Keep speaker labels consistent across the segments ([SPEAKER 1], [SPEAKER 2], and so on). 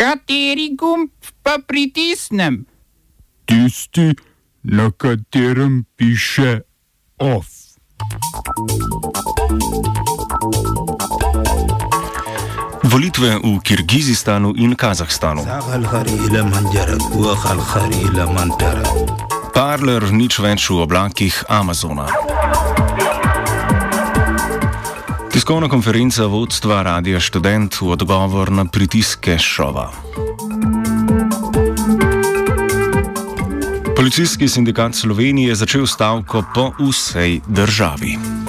[SPEAKER 1] Kateri gumb pa pritisnem?
[SPEAKER 2] Tisti, na katerem piše OF.
[SPEAKER 3] Volitve v Kirgizistanu in Kazahstanu. Parler nič več v oblakih Amazona. Tiskovna konferenca vodstva Radia Student v odgovor na pritiske šova. Policijski sindikat Slovenije je začel stavko po vsej državi.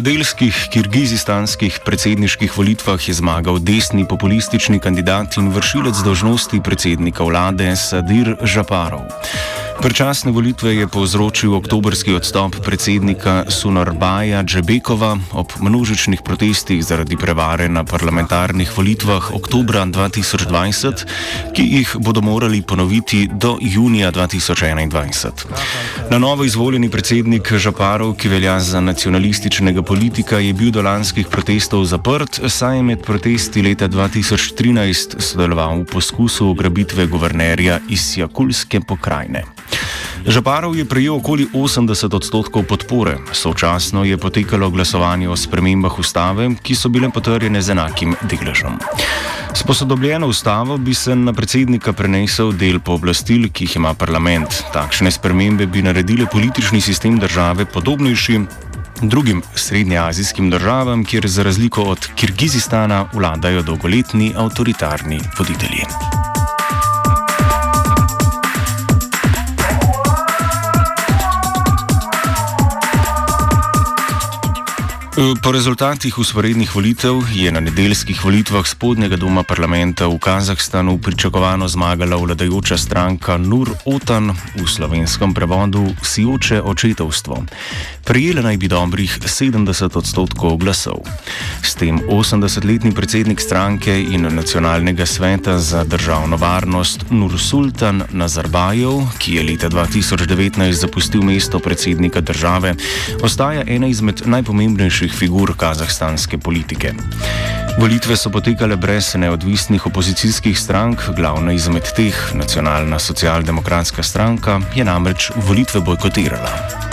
[SPEAKER 3] Nedeljskih kirgizistanskih predsedniških volitvah je zmagal desni populistični kandidat in vršilec dožnosti predsednika vlade Sadir Žaparov. Prečasne volitve je povzročil oktobrski odstop predsednika Sunarbaja Džebekova ob množičnih protestih zaradi prevare na parlamentarnih volitvah oktobra 2020, ki jih bodo morali ponoviti do junija 2021. Na novo izvoljeni predsednik Žaparov, ki velja za nacionalističnega politika, je bil do lanskih protestov zaprt, saj je med protesti leta 2013 sodeloval v poskusu ugrabitve guvernerja iz Jakulske pokrajine. Žaparov je prejel okoli 80 odstotkov podpore, sočasno je potekalo glasovanje o spremembah ustave, ki so bile potrjene z enakim deležem. S posodobljeno ustavo bi se na predsednika prenesel del pooblastil, ki jih ima parlament. Takšne spremembe bi naredile politični sistem države podobnejši drugim srednjeazijskim državam, kjer za razliko od Kirgizistana vladajo dolgoletni avtoritarni voditelji. Po rezultatih usporednih volitev je na nedeljskih volitvah spodnjega doma parlamenta v Kazahstanu pričakovano zmagala vladajoča stranka Nur Otan v slovenskem prevodu Sijoče očetovstvo. Prijela naj bi dobrih 70 odstotkov glasov. S tem 80-letni predsednik stranke in nacionalnega sveta za državno varnost Nur Sultan Nazarbajev, ki je leta 2019 zapustil mesto predsednika države, ostaja ena izmed najpomembnejših ključnih figur kazahstanske politike. Volitve so potekale brez neodvisnih opozicijskih strank, glavna izmed teh, nacionalna socialdemokratska stranka, je namreč volitve bojkotirala.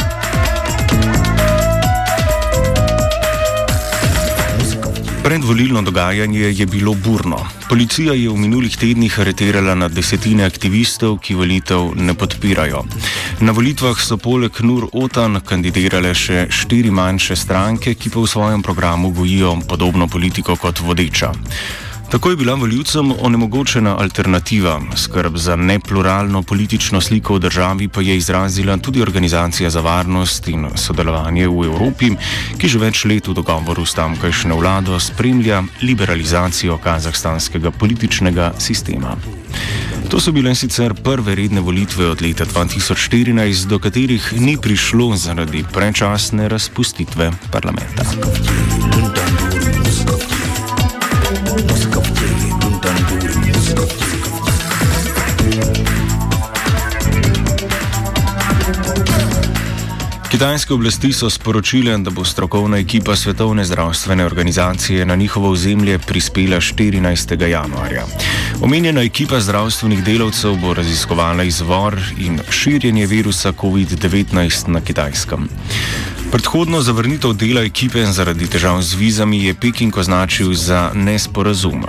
[SPEAKER 3] Predvolilno dogajanje je bilo burno. Policija je v minulih tednih areterala na desetine aktivistov, ki volitev ne podpirajo. Na volitvah so poleg Nur Otan kandidirale še štiri manjše stranke, ki pa v svojem programu gojijo podobno politiko kot vodeča. Tako je bila voljivcem onemogočena alternativa. Skrb za nepluralno politično sliko v državi pa je izrazila tudi Organizacija za varnost in sodelovanje v Evropi, ki že več let v dogovoru s tamkajšnjo vlado spremlja liberalizacijo kazahstanskega političnega sistema. To so bile sicer prve redne volitve od leta 2014, do katerih ni prišlo zaradi prečasne razpustitve parlamenta. Kitajske oblasti so sporočile, da bo strokovna ekipa Svetovne zdravstvene organizacije na njihovo ozemlje prispela 14. januarja. Omenjena ekipa zdravstvenih delavcev bo raziskovala izvor in širjenje virusa COVID-19 na Kitajskem. Predhodno zavrnitev dela ekipe zaradi težav z vizami je Peking označil za nesporazum.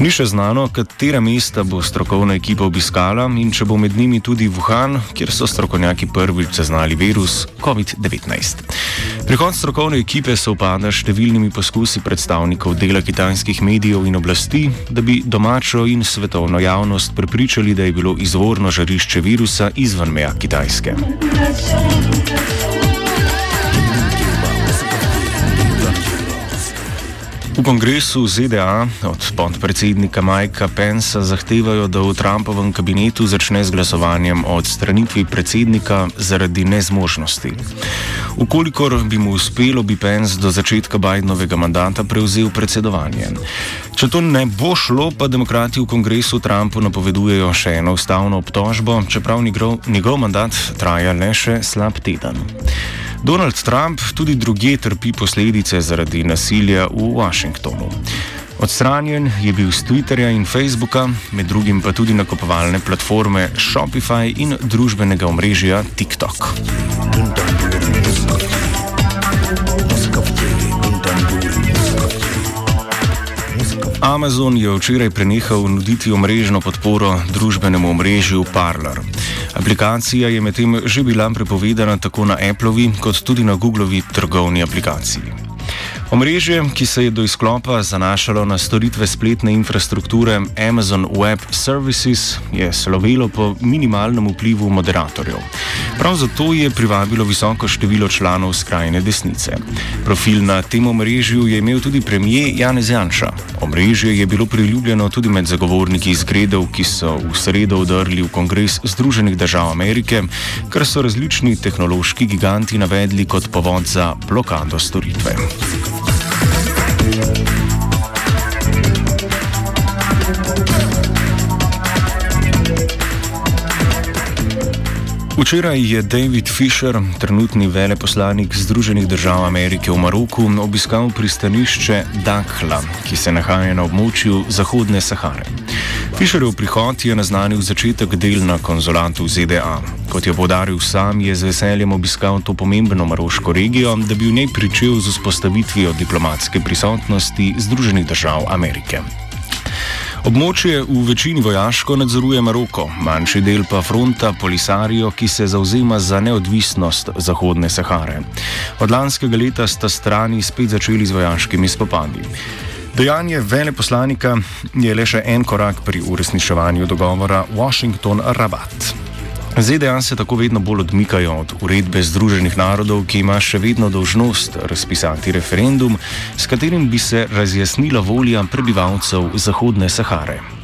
[SPEAKER 3] Ni še znano, katera mesta bo strokovna ekipa obiskala in če bo med njimi tudi Wuhan, kjer so strokovnjaki prvič zaznali virus COVID-19. Prihod strokovne ekipe se upada s številnimi poskusi predstavnikov dela kitajskih medijev in oblasti, da bi domačo in svetovno javnost prepričali, da je bilo izvorno žarišče virusa izven meja Kitajske. V kongresu ZDA od podpredsednika Mikea Pensa zahtevajo, da v Trumpovem kabinetu začne z glasovanjem o odstranitvi predsednika zaradi nezmožnosti. Ukolikor bi mu uspelo, bi Pence do začetka Bidenovega mandata prevzel predsedovanje. Če to ne bo šlo, pa demokrati v kongresu Trumpu napovedujejo še eno ustavno obtožbo, čeprav njegov, njegov mandat traja le še slab teden. Donald Trump tudi druge trpi posledice zaradi nasilja v Washingtonu. Odstranjen je bil z Twitterja in Facebooka, med drugim pa tudi nakupovalne platforme Shopify in družbenega omrežja TikTok. Amazon je včeraj prenehal nuditi omrežno podporo družbenemu omrežju Parler. Aplikacija je medtem že bila prepovedana tako na Appleovi kot tudi na Googlovi trgovni aplikaciji. Omrežje, ki se je do izklopa zanašalo na storitve spletne infrastrukture Amazon Web Services, je slovelo po minimalnem vplivu moderatorjev. Prav zato je privabilo visoko število članov skrajne desnice. Profil na tem omrežju je imel tudi premijer Janez Janša. Omrežje je bilo priljubljeno tudi med zagovorniki izgredov, ki so v sredo vdrli v kongres Združenih držav Amerike, kar so različni tehnološki giganti navedli kot povod za blokado storitve. Včeraj je David Fisher, trenutni veleposlanik Združenih držav Amerike v Maroku, obiskal pristanišče Dakla, ki se nahaja na območju Zahodne Sahare. Fisherov prihod je naznanil začetek del na konzulatu ZDA. Kot je podaril sam, je z veseljem obiskal to pomembno maroško regijo, da bi v njej pričel z vzpostavitvijo diplomatske prisotnosti Združenih držav Amerike. Območje v večini vojaško nadzoruje Maroko, manjši del pa fronta Polisario, ki se zauzema za neodvisnost Zahodne Sahare. Od lanskega leta sta strani spet začeli z vojaškimi spopadi. Dejanje veleposlanika je le še en korak pri uresničevanju dogovora Washington-Rabat. ZDA se tako vedno bolj odmikajo od uredbe Združenih narodov, ki ima še vedno dožnost razpisati referendum, s katerim bi se razjasnila volja prebivalcev Zahodne Sahare.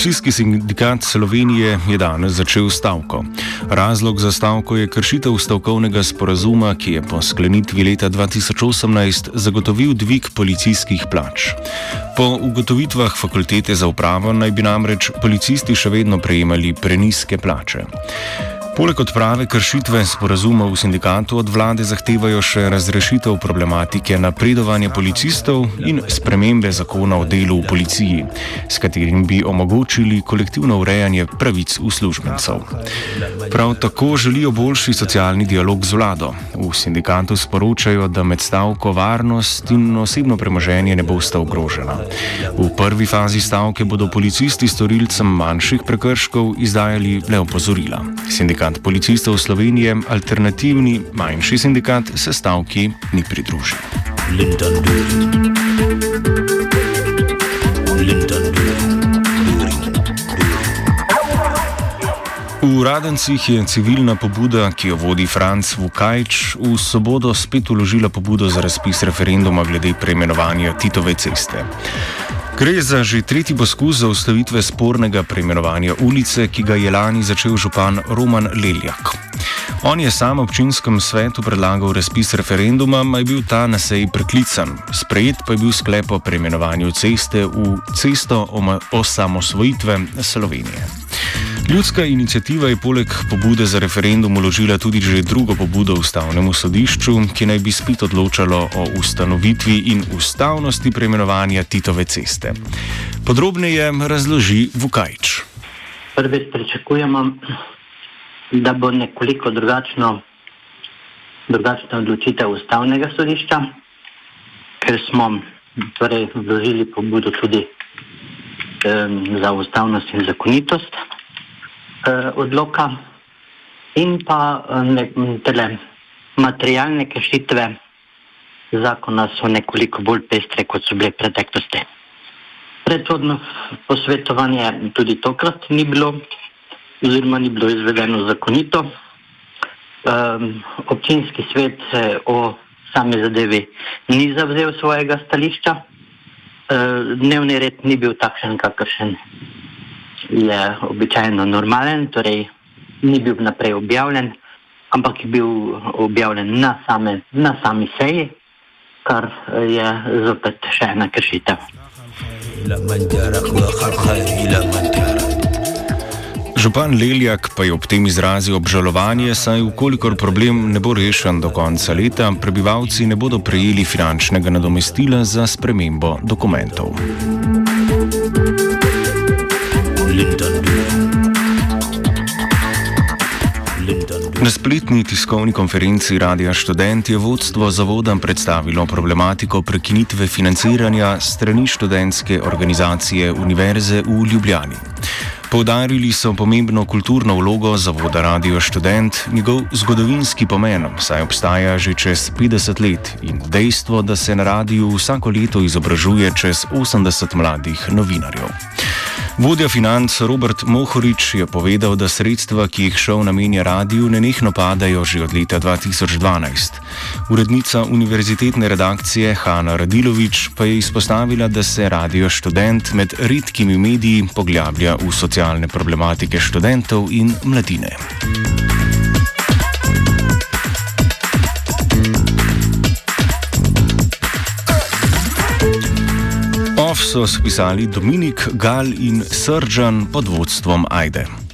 [SPEAKER 3] Policijski sindikat Slovenije je danes začel stavko. Razlog za stavko je kršitev stavkovnega sporazuma, ki je po sklenitvi leta 2018 zagotovil dvig policijskih plač. Po ugotovitvah fakultete za upravo naj bi namreč policisti še vedno prejemali preniske plače. Poleg odprave kršitve sporazumov v sindikatu od vlade zahtevajo še razrešitev problematike napredovanja policistov in spremembe zakona o delu v policiji, s katerim bi omogočili kolektivno urejanje pravic uslužbencev. Prav tako želijo boljši socialni dialog z vlado. V sindikatu sporočajo, da med stavko varnost in osebno premoženje ne bosta ogrožena. V prvi fazi stavke bodo policisti storilcem manjših prekrškov izdajali le opozorila. Sindikat Sindikat policistov Slovenije, alternativni manjši sindikat, se stavki ni pridružil. V Radencih je civilna pobuda, ki jo vodi Franc Vukajč, v soboto spet uložila pobudo za razpis referenduma glede preimenovanja Titove ceste. Gre za že tretji poskus za ustavitve spornega preimenovanja ulice, ki ga je lani začel župan Roman Leljak. On je sam občinskem svetu predlagal razpis referenduma, a je bil ta na seji preklican. Sprejet pa je bil sklep o preimenovanju ceste v cesto osamosvojitve Slovenije. Ljudska inicijativa je poleg pobude za referendum uložila tudi že drugo pobudo ustavnemu sodišču, ki naj bi spet odločalo o ustanovitvi in ustavnosti preimenovanja Titove ceste. Podrobneje razloži Vukajč.
[SPEAKER 4] Prvič pričakujemo, da bo nekoliko drugačno, drugačna odločitev ustavnega sodišča, ker smo torej, vložili pobudo tudi um, za ustavnost in zakonitost odloka. in pa ne, tele, materialne kršitve zakona so nekoliko bolj pestre, kot so bile preteklosti. Predhodno posvetovanje tudi tokrat ni bilo, oziroma ni bilo izvedeno zakonito. Um, občinski svet se o sami zadevi ni zavzel svojega stališča. Uh, dnevni red ni bil takšen, kakršen je običajno normalen, torej ni bil naprej objavljen, ampak je bil objavljen na, same, na sami seji, kar je zopet še ena kršitev.
[SPEAKER 3] Župan Leljak pa je ob tem izrazil obžalovanje, saj ukolikor problem ne bo rešen do konca leta, prebivalci ne bodo prejeli finančnega nadomestila za spremembo dokumentov. Na spletni tiskovni konferenci Radia Student je vodstvo zavoda predstavilo problematiko prekinitve financiranja strani študentske organizacije Univerze v Ljubljani. Poudarili so pomembno kulturno vlogo zavoda Radio Student, njegov zgodovinski pomen, saj obstaja že čez 50 let in dejstvo, da se na radiju vsako leto izobražuje čez 80 mladih novinarjev. Vodja financ Robert Mohorič je povedal, da sredstva, ki jih šov namenja radiju, nenehno padajo že od leta 2012. Urednica univerzitetne redakcije Hanna Radilovič pa je izpostavila, da se radio študent med redkimi mediji poglablja v socialne problematike študentov in mladine. So spisali Dominik, Gal in Srdžan pod vodstvom Ajde.